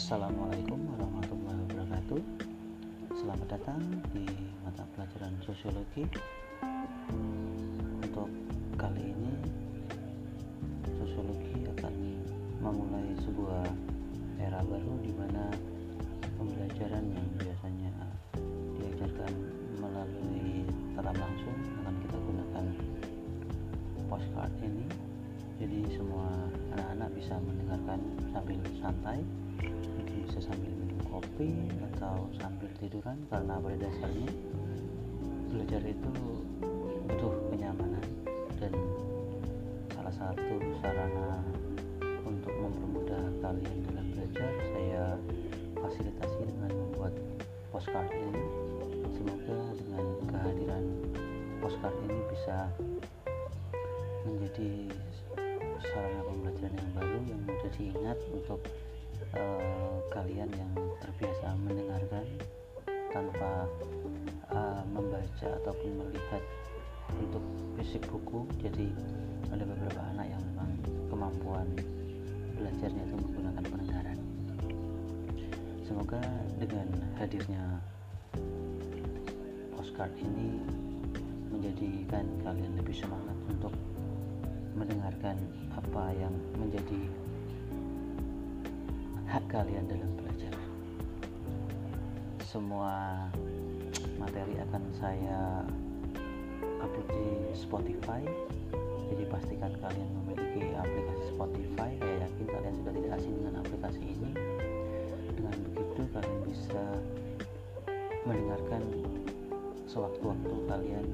Assalamualaikum warahmatullahi wabarakatuh. Selamat datang di mata pelajaran sosiologi. Untuk kali ini Sosiologi akan memulai sebuah era baru di mana pembelajaran yang biasanya diajarkan melalui tatap langsung akan kita gunakan postcard ini. Jadi semua anak-anak bisa mendengarkan sambil santai mungkin bisa sambil minum kopi atau sambil tiduran karena pada dasarnya belajar itu butuh kenyamanan dan salah satu sarana untuk mempermudah kalian dalam belajar saya fasilitasi dengan membuat postcard ini. Semoga dengan kehadiran postcard ini bisa menjadi sarana pembelajaran yang baru yang mudah diingat untuk uh, kalian yang terbiasa mendengarkan tanpa uh, membaca ataupun melihat untuk fisik buku jadi ada beberapa anak yang memang kemampuan belajarnya itu menggunakan pendengaran. Semoga dengan hadirnya postcard ini menjadikan kalian lebih semangat untuk mendengarkan apa yang menjadi hak kalian dalam belajar semua materi akan saya upload di Spotify. Jadi pastikan kalian memiliki aplikasi Spotify. Saya yakin kalian sudah tidak asing dengan aplikasi ini. Dengan begitu kalian bisa mendengarkan sewaktu-waktu kalian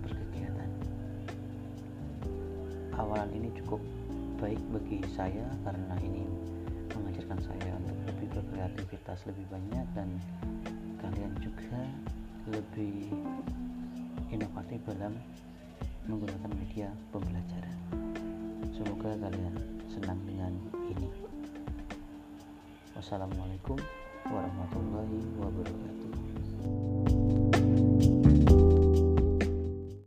berkegiatan. Awalan ini cukup baik bagi saya karena ini mengajarkan saya untuk lebih berkreativitas lebih banyak dan kalian juga lebih inovatif dalam menggunakan media pembelajaran. Semoga kalian senang dengan ini. Wassalamualaikum warahmatullahi wabarakatuh